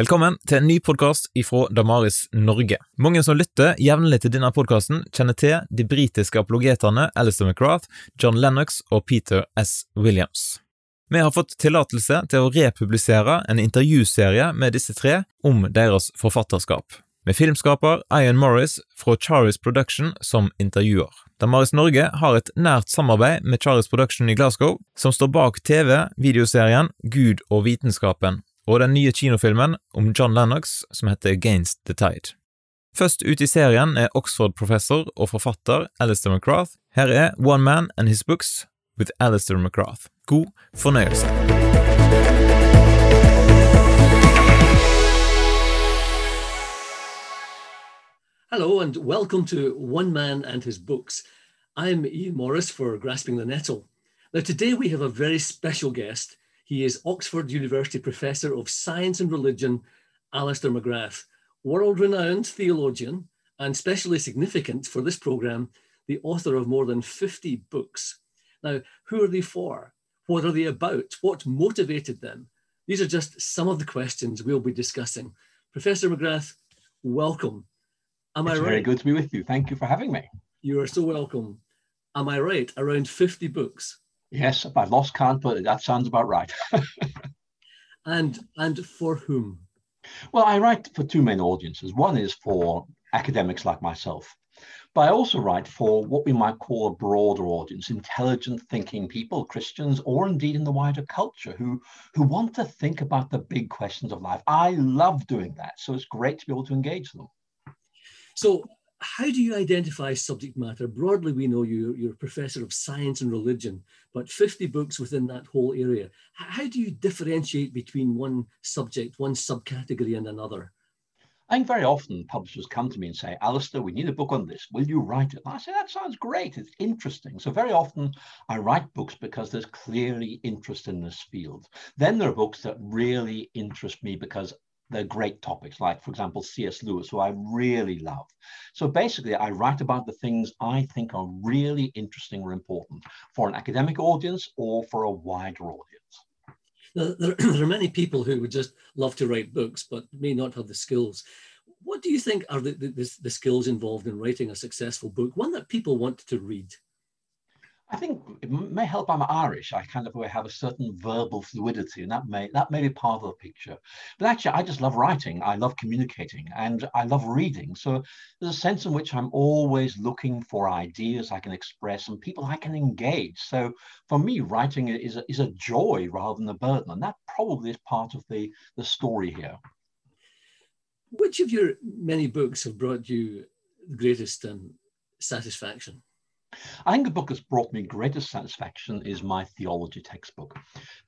Velkommen til en ny podkast ifra Damaris Norge. Mange som lytter jevnlig til denne podkasten, kjenner til de britiske apologetene Alistair McGrath, John Lennox og Peter S. Williams. Vi har fått tillatelse til å republisere en intervjuserie med disse tre om deres forfatterskap, med filmskaper Ian Morris fra Charis Production som intervjuer. Damaris Norge har et nært samarbeid med Charis Production i Glasgow, som står bak TV-videoserien Gud og vitenskapen og den nye kinofilmen om John Lennox som heter Against the Tide. Først ut i serien er Oxford-professor og forfatter Alister McGrath. Her er One Man and His Books with Alister McGrath. God fornøyelse. Hello and welcome to One Man and His Books. I'm Ian Morris for Grasping the Nettle. Now, today we have a very special guest. He is Oxford University Professor of Science and Religion, Alister McGrath, world renowned theologian and specially significant for this programme, the author of more than 50 books. Now, who are they for? What are they about? What motivated them? These are just some of the questions we'll be discussing. Professor McGrath, welcome. Am it's I right? Very good to be with you. Thank you for having me. You are so welcome. Am I right? Around 50 books. Yes, if I lost count, but that sounds about right. and and for whom? Well, I write for two main audiences. One is for academics like myself, but I also write for what we might call a broader audience, intelligent thinking people, Christians, or indeed in the wider culture who, who want to think about the big questions of life. I love doing that. So it's great to be able to engage them. So how do you identify subject matter? Broadly, we know you, you're a professor of science and religion, but 50 books within that whole area. How do you differentiate between one subject, one subcategory, and another? I think very often publishers come to me and say, Alister, we need a book on this. Will you write it? And I say, that sounds great. It's interesting. So very often I write books because there's clearly interest in this field. Then there are books that really interest me because they're great topics, like, for example, C.S. Lewis, who I really love. So basically, I write about the things I think are really interesting or important for an academic audience or for a wider audience. There, there are many people who would just love to write books, but may not have the skills. What do you think are the, the, the skills involved in writing a successful book, one that people want to read? I think it may help. I'm Irish. I kind of have a certain verbal fluidity, and that may that may be part of the picture. But actually, I just love writing. I love communicating, and I love reading. So there's a sense in which I'm always looking for ideas I can express and people I can engage. So for me, writing is a, is a joy rather than a burden, and that probably is part of the the story here. Which of your many books have brought you the greatest um, satisfaction? I think the book that's brought me greatest satisfaction is my theology textbook,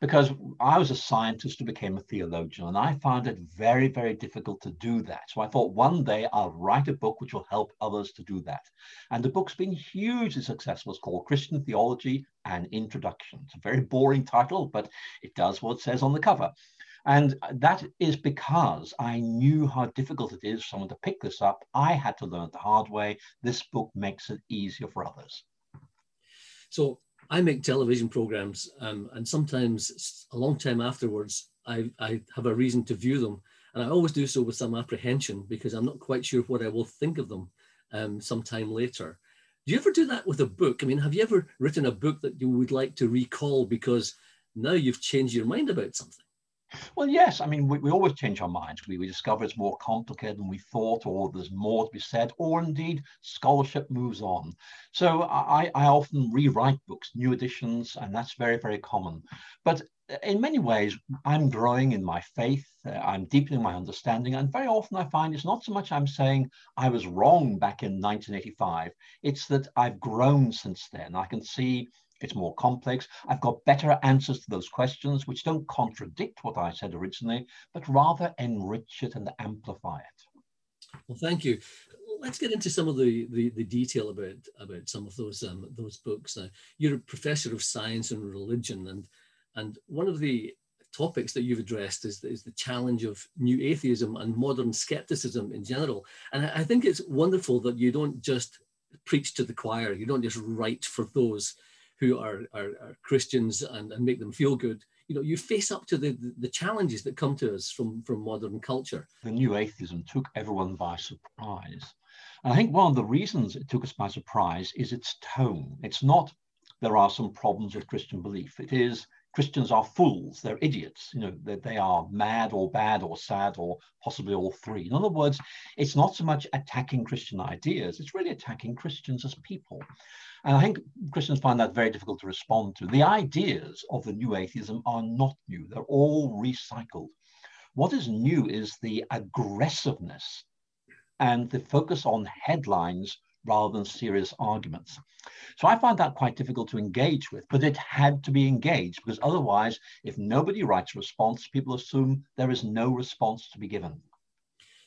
because I was a scientist who became a theologian, and I found it very, very difficult to do that. So I thought one day I'll write a book which will help others to do that. And the book's been hugely successful. It's called Christian Theology and Introduction. It's a very boring title, but it does what it says on the cover. And that is because I knew how difficult it is for someone to pick this up. I had to learn the hard way. This book makes it easier for others. So I make television programs, um, and sometimes a long time afterwards, I, I have a reason to view them. And I always do so with some apprehension because I'm not quite sure what I will think of them um, sometime later. Do you ever do that with a book? I mean, have you ever written a book that you would like to recall because now you've changed your mind about something? Well, yes. I mean, we, we always change our minds. We, we discover it's more complicated than we thought, or there's more to be said, or indeed scholarship moves on. So I, I often rewrite books, new editions, and that's very, very common. But in many ways, I'm growing in my faith, uh, I'm deepening my understanding, and very often I find it's not so much I'm saying I was wrong back in 1985, it's that I've grown since then. I can see it's more complex. I've got better answers to those questions, which don't contradict what I said originally, but rather enrich it and amplify it. Well, thank you. Let's get into some of the, the, the detail about, about some of those, um, those books. Now, you're a professor of science and religion, and, and one of the topics that you've addressed is, is the challenge of new atheism and modern skepticism in general. And I think it's wonderful that you don't just preach to the choir, you don't just write for those who are, are, are Christians and, and make them feel good. you know, you face up to the, the challenges that come to us from, from modern culture. The new atheism took everyone by surprise. And I think one of the reasons it took us by surprise is its tone. It's not there are some problems with Christian belief. It is Christians are fools, they're idiots, you know, that they are mad or bad or sad or possibly all three. In other words, it's not so much attacking Christian ideas, it's really attacking Christians as people. And I think Christians find that very difficult to respond to. The ideas of the new atheism are not new, they're all recycled. What is new is the aggressiveness and the focus on headlines rather than serious arguments. So I find that quite difficult to engage with, but it had to be engaged because otherwise, if nobody writes a response, people assume there is no response to be given.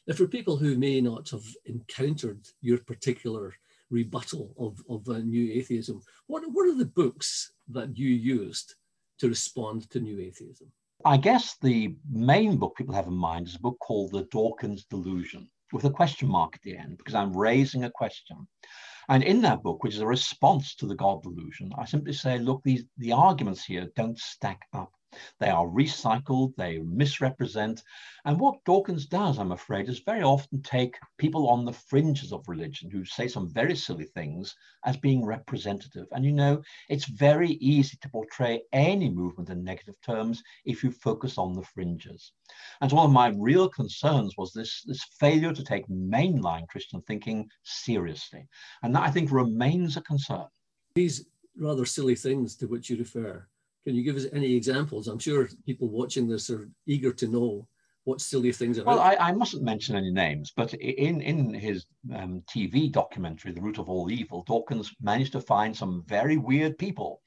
Now, for people who may not have encountered your particular rebuttal of, of uh, new atheism, what, what are the books that you used to respond to new atheism? I guess the main book people have in mind is a book called The Dawkins Delusion with a question mark at the end because I'm raising a question. And in that book, which is a response to the God delusion, I simply say, look, these the arguments here don't stack up. They are recycled, they misrepresent. And what Dawkins does, I'm afraid, is very often take people on the fringes of religion who say some very silly things as being representative. And you know, it's very easy to portray any movement in negative terms if you focus on the fringes. And so one of my real concerns was this, this failure to take mainline Christian thinking seriously. And that I think remains a concern. These rather silly things to which you refer can you give us any examples? I'm sure people watching this are eager to know what silly things are. Well, I, I, mustn't mention any names, but in, in his um, TV documentary, The Root of All Evil, Dawkins managed to find some very weird people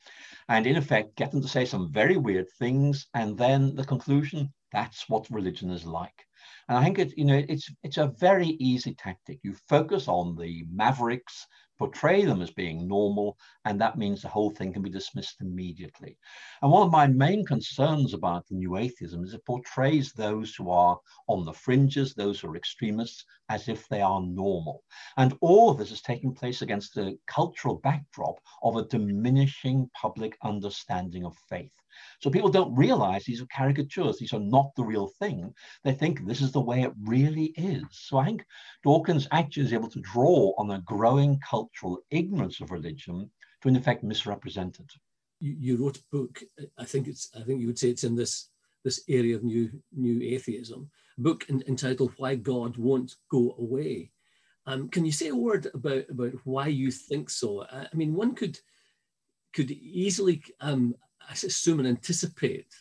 and, in effect, get them to say some very weird things. And then the conclusion that's what religion is like. And I think it, you know, it's it's a very easy tactic. You focus on the mavericks, portray them as being normal, and that means the whole thing can be dismissed immediately. And one of my main concerns about the new atheism is it portrays those who are on the fringes, those who are extremists, as if they are normal. And all of this is taking place against the cultural backdrop of a diminishing public understanding of faith. So people don't realize these are caricatures. These are not the real thing. They think this is the way it really is. So I think Dawkins actually is able to draw on a growing cultural ignorance of religion to in effect misrepresent it. You, you wrote a book. I think it's. I think you would say it's in this this area of new new atheism. A book in, entitled "Why God Won't Go Away." Um, can you say a word about about why you think so? I, I mean, one could could easily um, assume and anticipate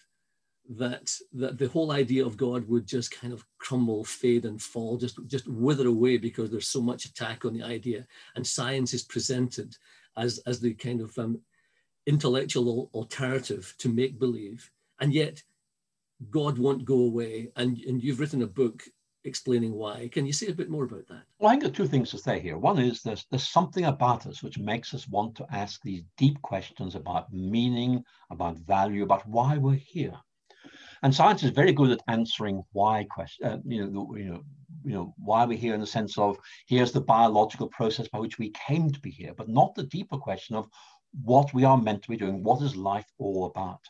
that that the whole idea of God would just kind of crumble, fade, and fall, just just wither away because there's so much attack on the idea, and science is presented as as the kind of um, intellectual alternative to make believe, and yet God won't go away. And and you've written a book explaining why. Can you say a bit more about that? Well, I think there are two things to say here. One is there's, there's something about us which makes us want to ask these deep questions about meaning, about value, about why we're here. And science is very good at answering why question, uh, you know, you know, you know, why we're here in the sense of here's the biological process by which we came to be here, but not the deeper question of what we are meant to be doing. What is life all about?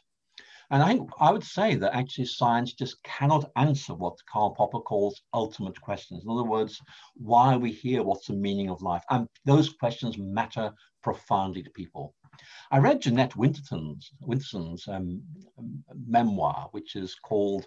And I think I would say that actually science just cannot answer what Karl Popper calls ultimate questions. In other words, why are we here? What's the meaning of life? And those questions matter profoundly to people. I read Jeanette Winterson's, Winterson's um, memoir, which is called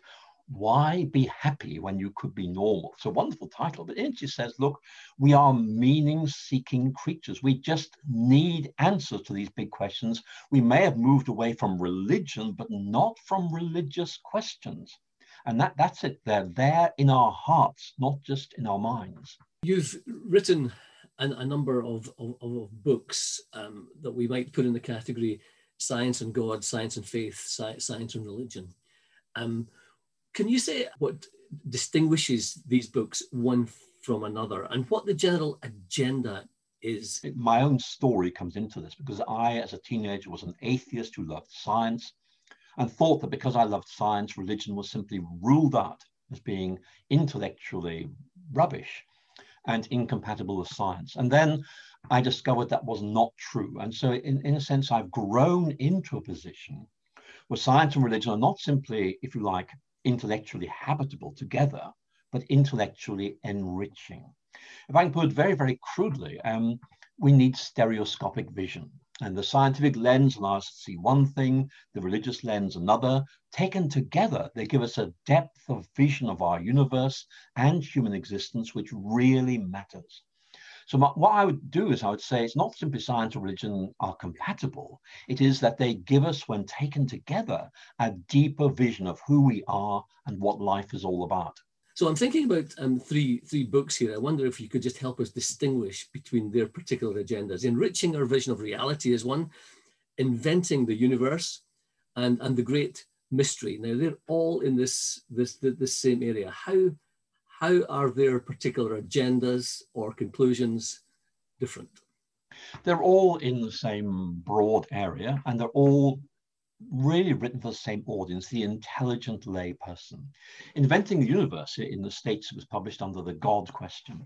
why be happy when you could be normal? It's a wonderful title, but it just says, look, we are meaning seeking creatures. We just need answers to these big questions. We may have moved away from religion, but not from religious questions. And that, that's it. They're there in our hearts, not just in our minds. You've written an, a number of, of, of books um, that we might put in the category science and God, science and faith, science and religion. Um, can you say what distinguishes these books one from another and what the general agenda is? My own story comes into this because I, as a teenager, was an atheist who loved science and thought that because I loved science, religion was simply ruled out as being intellectually rubbish and incompatible with science. And then I discovered that was not true. And so, in, in a sense, I've grown into a position where science and religion are not simply, if you like, intellectually habitable together, but intellectually enriching. If I can put it very, very crudely, um, we need stereoscopic vision. And the scientific lens allows us to see one thing, the religious lens another. Taken together, they give us a depth of vision of our universe and human existence, which really matters. So my, what I would do is I would say it's not simply science and religion are compatible. It is that they give us, when taken together, a deeper vision of who we are and what life is all about. So I'm thinking about um, three three books here. I wonder if you could just help us distinguish between their particular agendas. Enriching our vision of reality is one, inventing the universe, and and the great mystery. Now they're all in this this this same area. How how are their particular agendas or conclusions different? They're all in the same broad area and they're all really written for the same audience, the intelligent lay person. Inventing the Universe in the States, was published under the God question,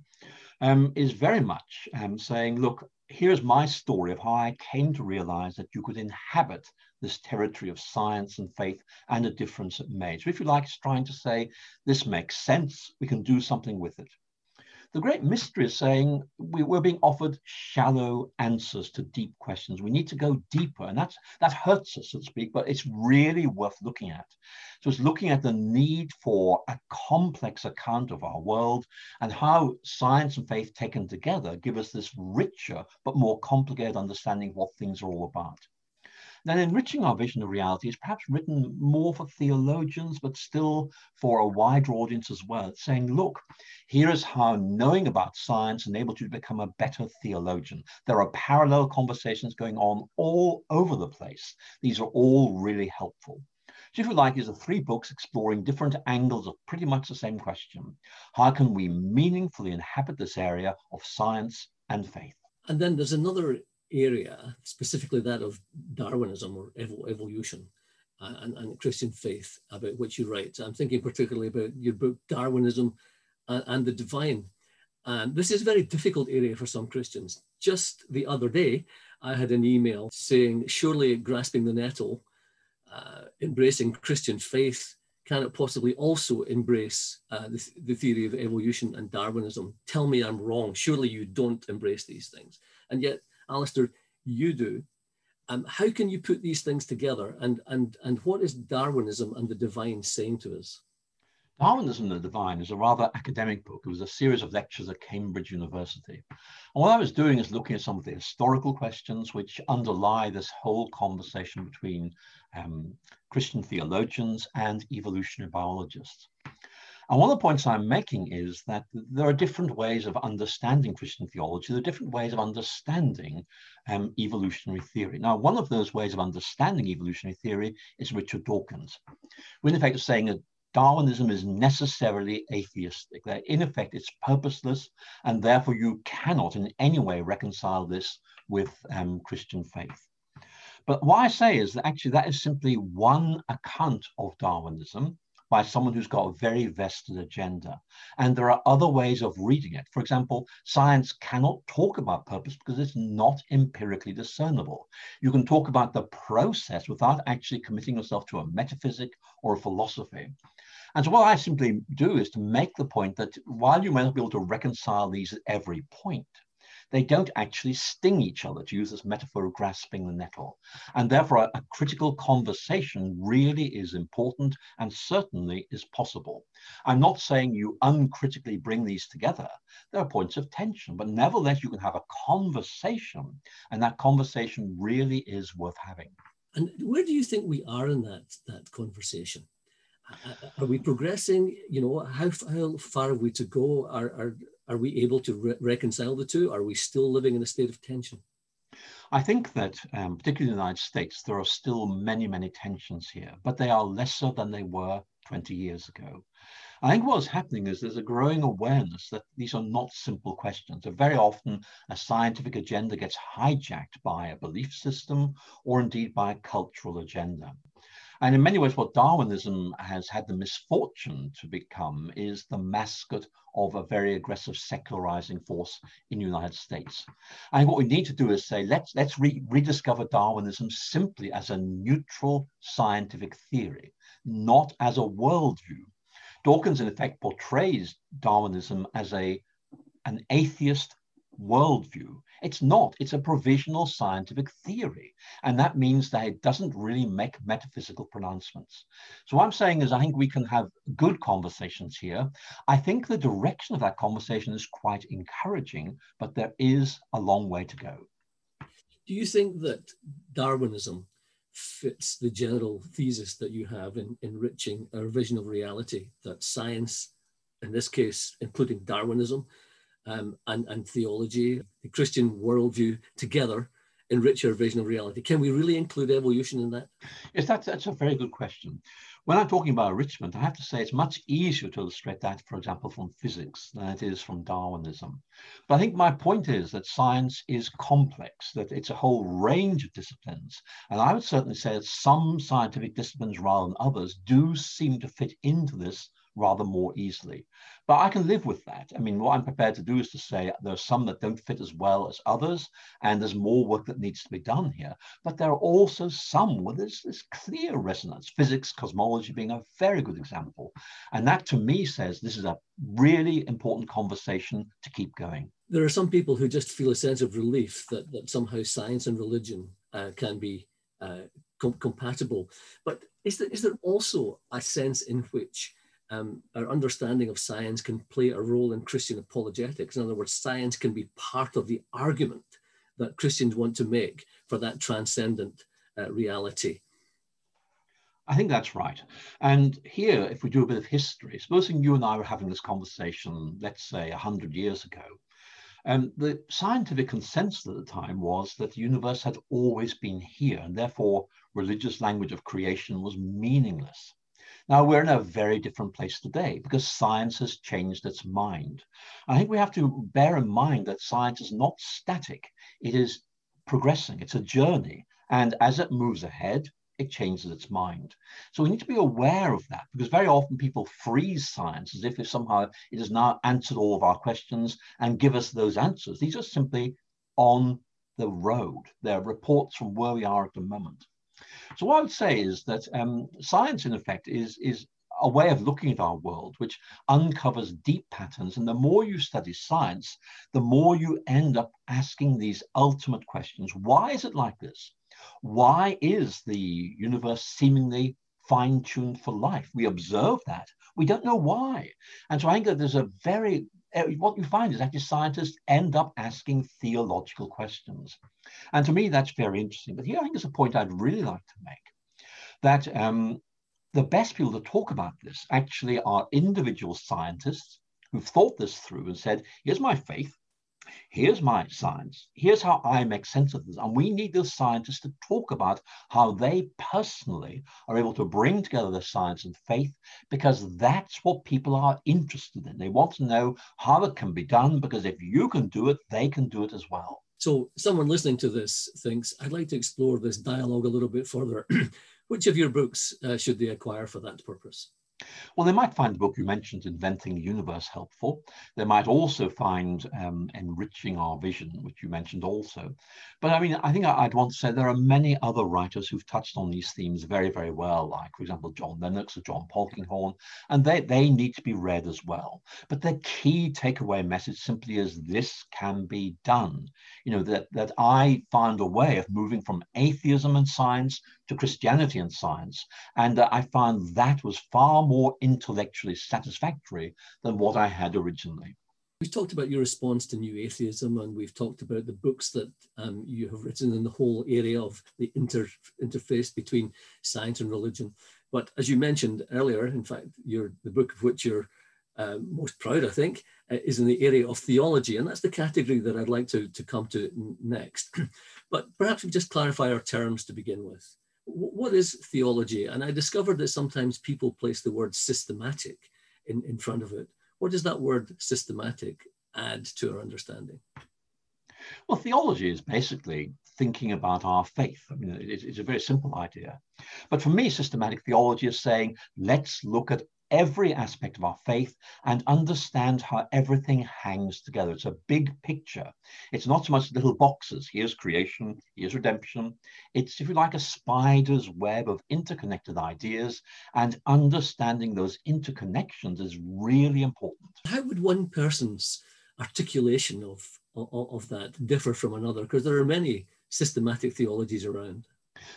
um, is very much um, saying, look, here's my story of how I came to realize that you could inhabit this territory of science and faith and the difference it made. So if you like, it's trying to say, this makes sense, we can do something with it. The great mystery is saying we, are being offered shallow answers to deep questions. We need to go deeper, and that's that hurts us, so to speak, but it's really worth looking at. So it's looking at the need for a complex account of our world and how science and faith taken together give us this richer but more complicated understanding of what things are all about. Then enriching our vision of reality is perhaps written more for theologians, but still for a wider audience as well, saying, look, here is how knowing about science enables you to become a better theologian. There are parallel conversations going on all over the place. These are all really helpful. So if you like, is the three books exploring different angles of pretty much the same question. How can we meaningfully inhabit this area of science and faith? And then there's another area, specifically that of Darwinism or evol evolution uh, and, and, Christian faith, about which you write. I'm thinking particularly about your book, Darwinism and, and the Divine. And this is a very difficult area for some Christians. Just the other day, I had an email saying, surely grasping the nettle, uh, embracing Christian faith, can it possibly also embrace uh, the, the, theory of evolution and Darwinism? Tell me I'm wrong. Surely you don't embrace these things. And yet Alister, you do. Um, how can you put these things together? And, and, and what is Darwinism and the divine saying to us? Darwinism and the Divine is a rather academic book. It was a series of lectures at Cambridge University. And what I was doing is looking at some of the historical questions which underlie this whole conversation between um, Christian theologians and evolutionary biologists. And one of the points I'm making is that there are different ways of understanding Christian theology. There are different ways of understanding um, evolutionary theory. Now, one of those ways of understanding evolutionary theory is Richard Dawkins. We're in effect saying that Darwinism is necessarily atheistic. That in effect, it's purposeless, and therefore you cannot in any way reconcile this with um, Christian faith. But what I say is that actually that is simply one account of Darwinism by someone who's got a very vested agenda. And there are other ways of reading it. For example, science cannot talk about purpose because it's not empirically discernible. You can talk about the process without actually committing yourself to a metaphysic or a philosophy. And so what I simply do is to make the point that while you may not be able to reconcile these at every point, they don't actually sting each other, to use this metaphor of grasping the nettle. And therefore, a, a critical conversation really is important and certainly is possible. I'm not saying you uncritically bring these together. There are points of tension, but nevertheless, you can have a conversation, and that conversation really is worth having. And where do you think we are in that, that conversation? Are we progressing? You know, how, how far have we to go? Are, are, are we able to re reconcile the two? Are we still living in a state of tension? I think that, um, particularly in the United States, there are still many, many tensions here, but they are lesser than they were 20 years ago. I think what's happening is there's a growing awareness that these are not simple questions. So very often a scientific agenda gets hijacked by a belief system or indeed by a cultural agenda. And in many ways, what Darwinism has had the misfortune to become is the mascot of a very aggressive secularizing force in the United States. And what we need to do is say, let's, let's re rediscover Darwinism simply as a neutral scientific theory, not as a worldview. Dawkins, in effect, portrays Darwinism as a, an atheist worldview. It's not, it's a provisional scientific theory. And that means that it doesn't really make metaphysical pronouncements. So, what I'm saying is, I think we can have good conversations here. I think the direction of that conversation is quite encouraging, but there is a long way to go. Do you think that Darwinism fits the general thesis that you have in enriching our vision of reality, that science, in this case, including Darwinism, um, and, and theology, the Christian worldview together enrich our vision of reality. Can we really include evolution in that? Yes, that's, that's a very good question. When I'm talking about enrichment, I have to say it's much easier to illustrate that, for example, from physics than it is from Darwinism. But I think my point is that science is complex, that it's a whole range of disciplines. And I would certainly say that some scientific disciplines rather than others do seem to fit into this rather more easily. But I can live with that. I mean, what I'm prepared to do is to say there are some that don't fit as well as others, and there's more work that needs to be done here. But there are also some where there's this clear resonance, physics, cosmology being a very good example. And that to me says this is a really important conversation to keep going. There are some people who just feel a sense of relief that, that somehow science and religion uh, can be uh, com- compatible. But is there, is there also a sense in which um, our understanding of science can play a role in Christian apologetics. In other words, science can be part of the argument that Christians want to make for that transcendent uh, reality. I think that's right. And here, if we do a bit of history, supposing you and I were having this conversation, let's say 100 years ago, um, the scientific consensus at the time was that the universe had always been here, and therefore religious language of creation was meaningless. Now, we're in a very different place today because science has changed its mind. I think we have to bear in mind that science is not static, it is progressing, it's a journey. And as it moves ahead, it changes its mind. So we need to be aware of that because very often people freeze science as if somehow it has now answered all of our questions and give us those answers. These are simply on the road. They're reports from where we are at the moment. So what I would say is that um, science, in effect, is, is a way of looking at our world which uncovers deep patterns. And the more you study science, the more you end up asking these ultimate questions. Why is it like this? Why is the universe seemingly fine tuned for life? We observe that. We don't know why. And so I think that there's a very what you find is actually scientists end up asking theological questions. And to me, that's very interesting. But here I think is a point I'd really like to make that um, the best people to talk about this actually are individual scientists who've thought this through and said, here's my faith, here's my science, here's how I make sense of this. And we need those scientists to talk about how they personally are able to bring together the science and faith, because that's what people are interested in. They want to know how it can be done, because if you can do it, they can do it as well. So, someone listening to this thinks, I'd like to explore this dialogue a little bit further. Which of your books uh, should they acquire for that purpose? Well, they might find the book you mentioned, Inventing the Universe, helpful. They might also find um, Enriching Our Vision, which you mentioned also. But I mean, I think I'd want to say there are many other writers who've touched on these themes very, very well, like, for example, John Lennox or John Polkinghorne, and they, they need to be read as well. But the key takeaway message simply is this can be done. You know, that, that I found a way of moving from atheism and science to Christianity and science. And uh, I found that was far more intellectually satisfactory than what I had originally. We've talked about your response to new atheism, and we've talked about the books that um, you have written in the whole area of the inter interface between science and religion. But as you mentioned earlier, in fact, your the book of which you're uh, most proud, I think, uh, is in the area of theology, and that's the category that I'd like to, to come to next. but perhaps we just clarify our terms to begin with what is theology? And I discovered that sometimes people place the word systematic in, in front of it. What does that word systematic add to our understanding? Well, theology is basically thinking about our faith. I mean, it's, it's a very simple idea. But for me, systematic theology is saying, let's look at every aspect of our faith and understand how everything hangs together. It's a big picture. It's not so much little boxes. Here's creation, here's redemption. It's, if you like, a spider's web of interconnected ideas, and understanding those interconnections is really important. How would one person's articulation of, of, of that differ from another? Because there are many systematic theologies around.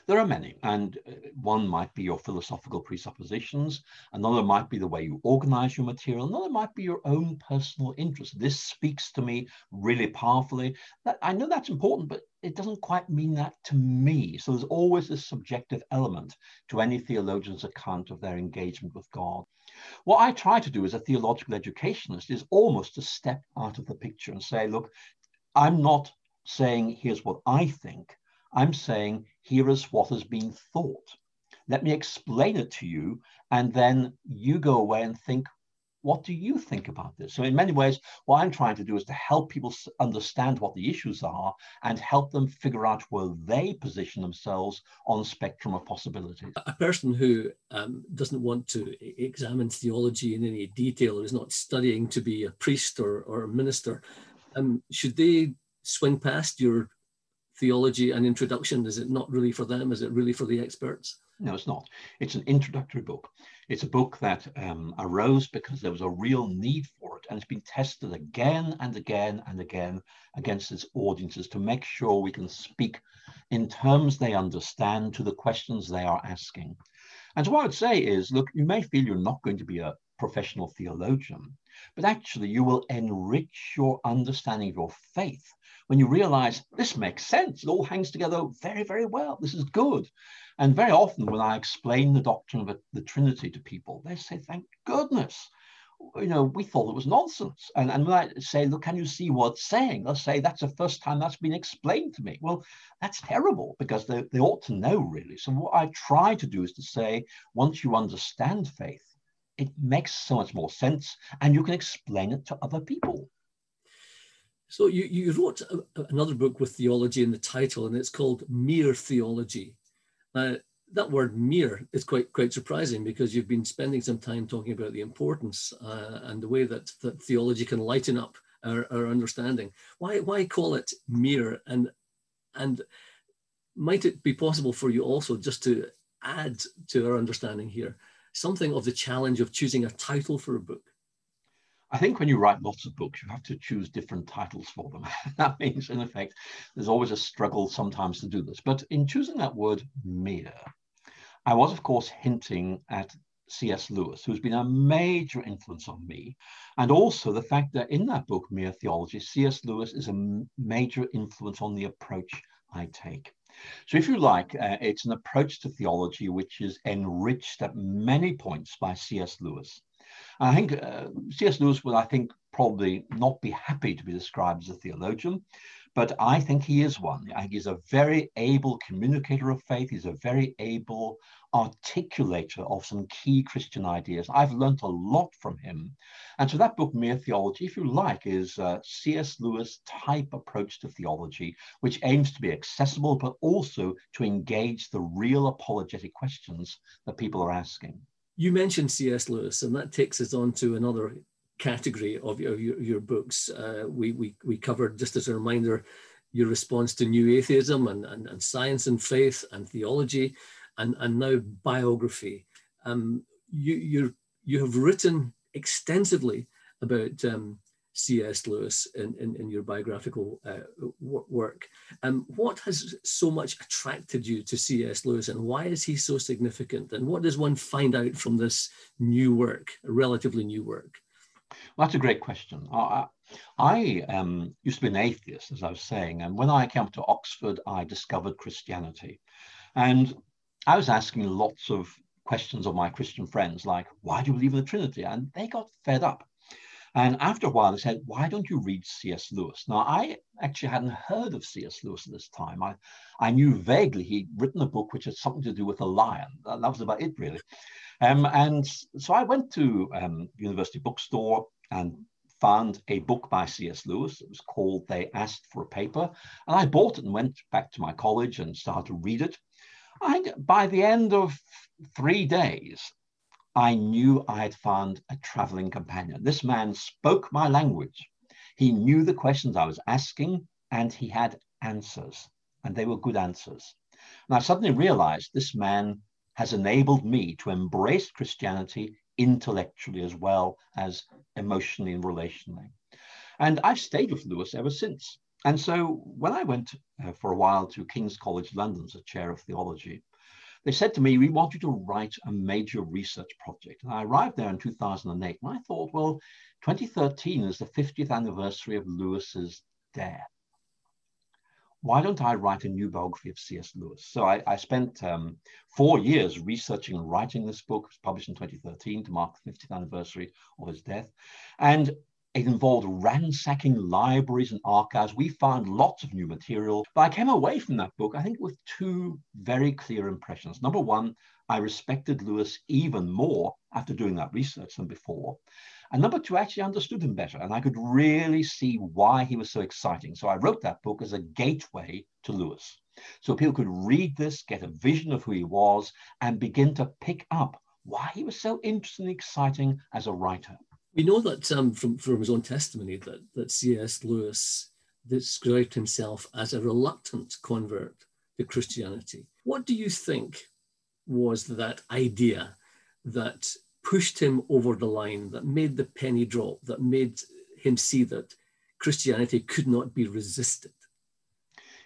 There are many, and uh, one might be your philosophical presuppositions, another might be the way you organize your material, another might be your own personal interest. This speaks to me really powerfully. I know that's important, but it doesn't quite mean that to me. So there's always this subjective element to any theologian's account of their engagement with God. What I try to do as a theological educationist is almost to step out of the picture and say, look, I'm not saying here's what I think. I'm saying, here is what has been thought. Let me explain it to you. And then you go away and think, what do you think about this? So, in many ways, what I'm trying to do is to help people understand what the issues are and help them figure out where they position themselves on spectrum of possibilities. A person who um, doesn't want to examine theology in any detail, or is not studying to be a priest or, or a minister, um, should they swing past your theology and introduction? Is it not really for them? Is it really for the experts? No, it's not. It's an introductory book. It's a book that um, arose because there was a real need for it, and it's been tested again and again and again against its audiences to make sure we can speak in terms they understand to the questions they are asking. And so what I would say is, look, you may feel you're not going to be a professional theologian, but actually you will enrich your understanding of your faith when you realize this makes sense. It all hangs together very, very well. This is good. And very often when I explain the doctrine of the Trinity to people, they say, thank goodness. You know, we thought it was nonsense. And, and when I say, look, can you see what it's saying? They'll say, that's the first time that's been explained to me. Well, that's terrible because they, they ought to know, really. So what I try to do is to say, once you understand faith, it makes so much more sense and you can explain it to other people. So you, you wrote a, another book with theology in the title, and it's called Mere Theology. Uh, that word mere is quite quite surprising because you've been spending some time talking about the importance uh, and the way that, that theology can lighten up our, our understanding. Why why call it mere and and might it be possible for you also just to add to our understanding here something of the challenge of choosing a title for a book? I think when you write lots of books, you have to choose different titles for them. that means, in effect, there's always a struggle sometimes to do this. But in choosing that word mere, I was, of course, hinting at C.S. Lewis, who's been a major influence on me, and also the fact that in that book, Mere Theology, C.S. Lewis is a major influence on the approach I take. So, if you like, uh, it's an approach to theology which is enriched at many points by C.S. Lewis. I think uh, C.S. Lewis will, I think, probably not be happy to be described as a theologian, but I think he is one. I think he's a very able communicator of faith. He's a very able articulator of some key Christian ideas. I've learnt a lot from him. And so that book, Mere Theology, if you like, is a C.S. Lewis type approach to theology, which aims to be accessible, but also to engage the real apologetic questions that people are asking. You mentioned C.S. Lewis, and that takes us on to another category of your, your, your books. Uh, we, we, we covered, just as a reminder, your response to new atheism and, and, and science and faith and theology, and, and now biography. Um, you, you you have written extensively about um, C.S. Lewis in, in, in your biographical uh, work. Um, what has so much attracted you to C.S. Lewis and why is he so significant? And what does one find out from this new work, a relatively new work? Well, that's a great question. I, I um, used to be an atheist, as I was saying, and when I came to Oxford, I discovered Christianity. And I was asking lots of questions of my Christian friends, like, why do you believe in the Trinity? And they got fed up and after a while, they said, why don't you read C.S. Lewis? Now, I actually hadn't heard of C.S. Lewis at this time. I, I knew vaguely he'd written a book which had something to do with a lion. That, was about it, really. Um, and so I went to um, University Bookstore and found a book by C.S. Lewis. It was called They Asked for a Paper. And I bought it and went back to my college and started to read it. And by the end of three days, I knew I had found a traveling companion. This man spoke my language. He knew the questions I was asking and he had answers, and they were good answers. And I suddenly realized this man has enabled me to embrace Christianity intellectually as well as emotionally and relationally. And I've stayed with Lewis ever since. And so when I went uh, for a while to King's College London as a chair of theology, they said to me, We want you to write a major research project. And I arrived there in 2008 and I thought, well, 2013 is the 50th anniversary of Lewis's death. Why don't I write a new biography of C.S. Lewis? So I, I spent um, four years researching and writing this book. It was published in 2013 to mark the 50th anniversary of his death. And it involved ransacking libraries and archives. We found lots of new material. But I came away from that book, I think, with two very clear impressions. Number one, I respected Lewis even more after doing that research than before. And number two, I actually understood him better and I could really see why he was so exciting. So I wrote that book as a gateway to Lewis. So people could read this, get a vision of who he was, and begin to pick up why he was so interesting and exciting as a writer. We know that um, from, from his own testimony that, that C.S. Lewis described himself as a reluctant convert to Christianity. What do you think was that idea that pushed him over the line, that made the penny drop, that made him see that Christianity could not be resisted?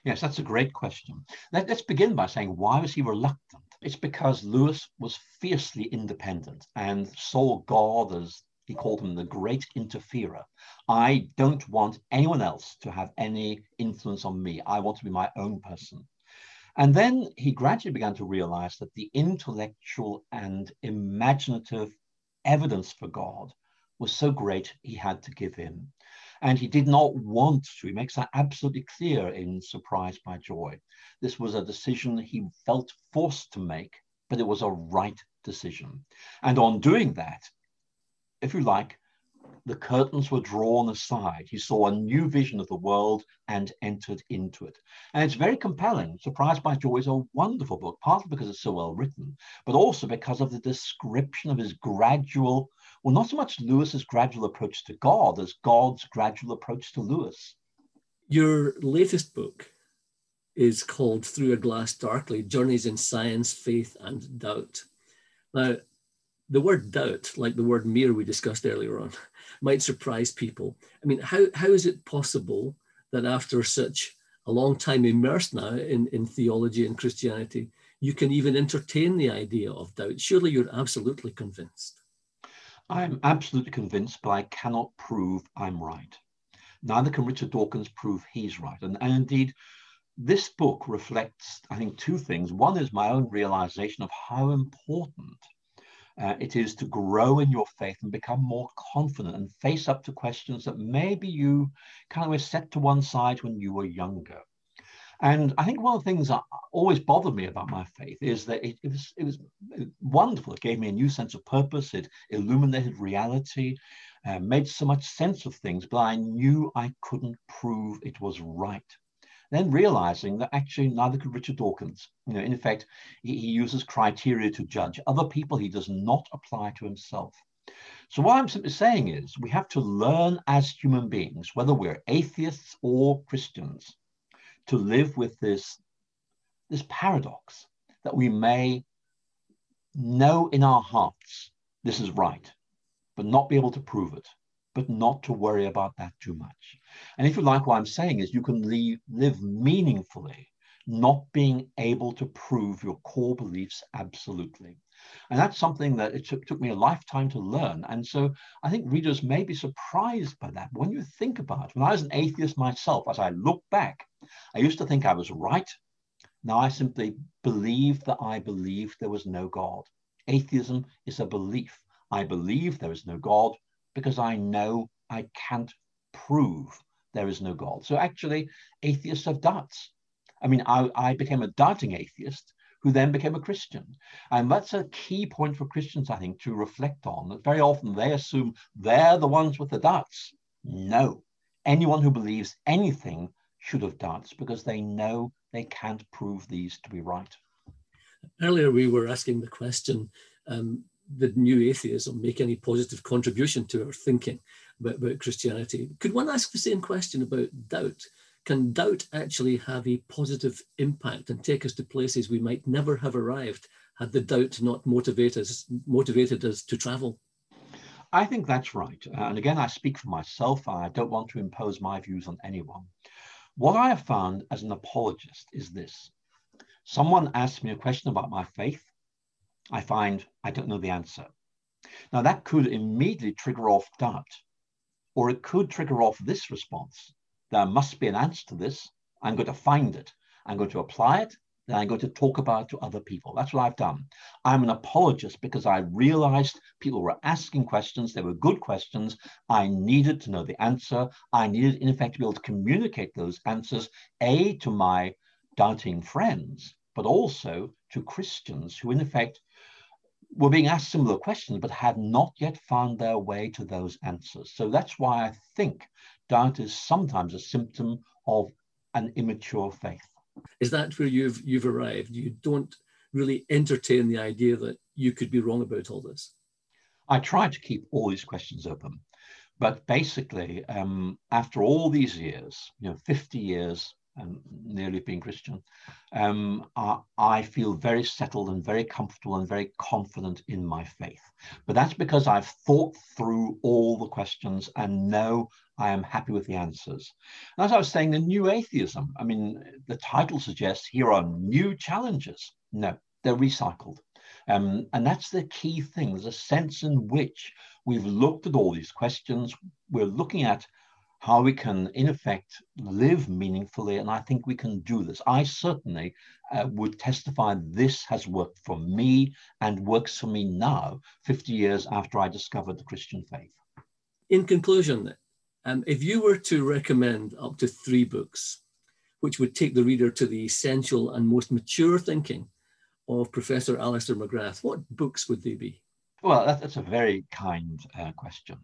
Yes, that's a great question. Let, us begin by saying why was he reluctant? It's because Lewis was fiercely independent and saw God as he called him the great interferer. I don't want anyone else to have any influence on me. I want to be my own person. And then he gradually began to realize that the intellectual and imaginative evidence for God was so great he had to give in. And he did not want to. He makes that absolutely clear in Surprise by Joy. This was a decision he felt forced to make, but it was a right decision. And on doing that, if you like, the curtains were drawn aside. He saw a new vision of the world and entered into it. And it's very compelling. Surprised by Joy is a wonderful book, partly because it's so well written, but also because of the description of his gradual, well, not so much Lewis's gradual approach to God as God's gradual approach to Lewis. Your latest book is called Through a Glass Darkly Journeys in Science, Faith, and Doubt. Now, the word doubt, like the word mere we discussed earlier on, might surprise people. I mean, how, how is it possible that after such a long time immersed now in, in theology and Christianity, you can even entertain the idea of doubt? Surely you're absolutely convinced. I'm absolutely convinced, but I cannot prove I'm right. Neither can Richard Dawkins prove he's right. And, and indeed, this book reflects, I think, two things. One is my own realization of how important uh, it is to grow in your faith and become more confident and face up to questions that maybe you kind of were set to one side when you were younger. And I think one of the things that always bothered me about my faith is that it, it, was, it was wonderful. It gave me a new sense of purpose. It illuminated reality, uh, made so much sense of things, but I knew I couldn't prove it was right then realizing that actually neither could Richard Dawkins. You know, in effect, he, he uses criteria to judge other people he does not apply to himself. So what I'm simply saying is we have to learn as human beings, whether we're atheists or Christians, to live with this, this paradox that we may know in our hearts this is right, but not be able to prove it but not to worry about that too much. And if you like, what I'm saying is you can leave, live meaningfully, not being able to prove your core beliefs absolutely. And that's something that it took, took me a lifetime to learn. And so I think readers may be surprised by that. When you think about it, when I was an atheist myself, as I look back, I used to think I was right. Now I simply believe that I believed there was no God. Atheism is a belief. I believe there is no God because I know I can't prove there is no God. So actually, atheists have doubts. I mean, I, I became a doubting atheist who then became a Christian. And that's a key point for Christians, I think, to reflect on. That very often they assume they're the ones with the doubts. No. Anyone who believes anything should have doubts because they know they can't prove these to be right. Earlier, we were asking the question um, Did new atheism make any positive contribution to our thinking about, about Christianity? Could one ask the same question about doubt? Can doubt actually have a positive impact and take us to places we might never have arrived had the doubt not us, motivated us to travel? I think that's right. And again, I speak for myself. I don't want to impose my views on anyone. What I have found as an apologist is this. Someone asks me a question about my faith. I find I don't know the answer. Now, that could immediately trigger off doubt, or it could trigger off this response. There must be an answer to this. I'm going to find it. I'm going to apply it then I'm going to talk about it to other people. That's what I've done. I'm an apologist because I realized people were asking questions. They were good questions. I needed to know the answer. I needed, in effect, to be able to communicate those answers, A, to my doubting friends, but also to Christians who, in effect, were being asked similar questions but had not yet found their way to those answers. So that's why I think doubt is sometimes a symptom of an immature faith. Is that where you've you've arrived? You don't really entertain the idea that you could be wrong about all this. I try to keep all these questions open, but basically, um, after all these years, you know, 50 years and nearly being Christian, um, I, I, feel very settled and very comfortable and very confident in my faith. But that's because I've thought through all the questions and know I am happy with the answers. And as I was saying, the new atheism, I mean, the title suggests here are new challenges. No, they're recycled. Um, and that's the key thing. There's a sense in which we've looked at all these questions. We're looking at how we can, in effect, live meaningfully. And I think we can do this. I certainly uh, would testify this has worked for me and works for me now, 50 years after I discovered the Christian faith. In conclusion, um, if you were to recommend up to three books, which would take the reader to the essential and most mature thinking of Professor Alister McGrath, what books would they be? Well, that's a very kind uh, question.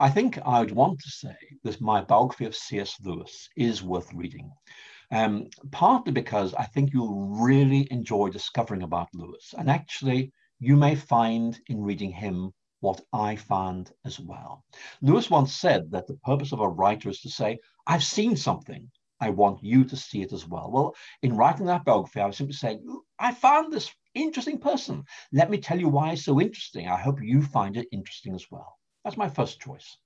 I think I would want to say that my biography of C.S. Lewis is worth reading. Um, partly because I think you'll really enjoy discovering about Lewis. And actually, you may find in reading him what I found as well. Lewis once said that the purpose of a writer is to say, I've seen something. I want you to see it as well. Well, in writing that biography, I was simply saying, I found this interesting person. Let me tell you why it's so interesting. I hope you find it interesting as well. That's my first choice.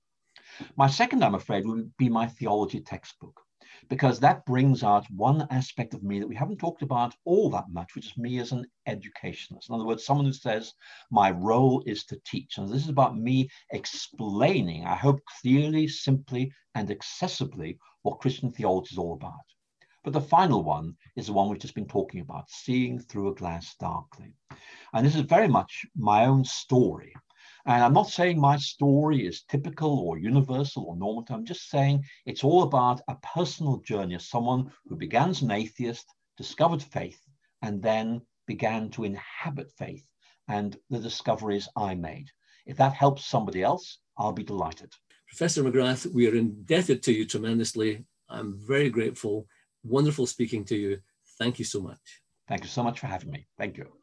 My second, I'm afraid, would be my theology textbook because that brings out one aspect of me that we haven't talked about all that much, which is me as an educationist. In other words, someone who says, my role is to teach. And this is about me explaining, I hope clearly, simply, and accessibly what Christian theology is all about. But the final one is the one we've just been talking about, seeing through a glass darkly. And this is very much my own story. And I'm not saying my story is typical or universal or normative. I'm just saying it's all about a personal journey of someone who began as an atheist, discovered faith, and then began to inhabit faith and the discoveries I made. If that helps somebody else, I'll be delighted. Professor McGrath, we are indebted to you tremendously. I'm very grateful. Wonderful speaking to you. Thank you so much. Thank you so much for having me. Thank you.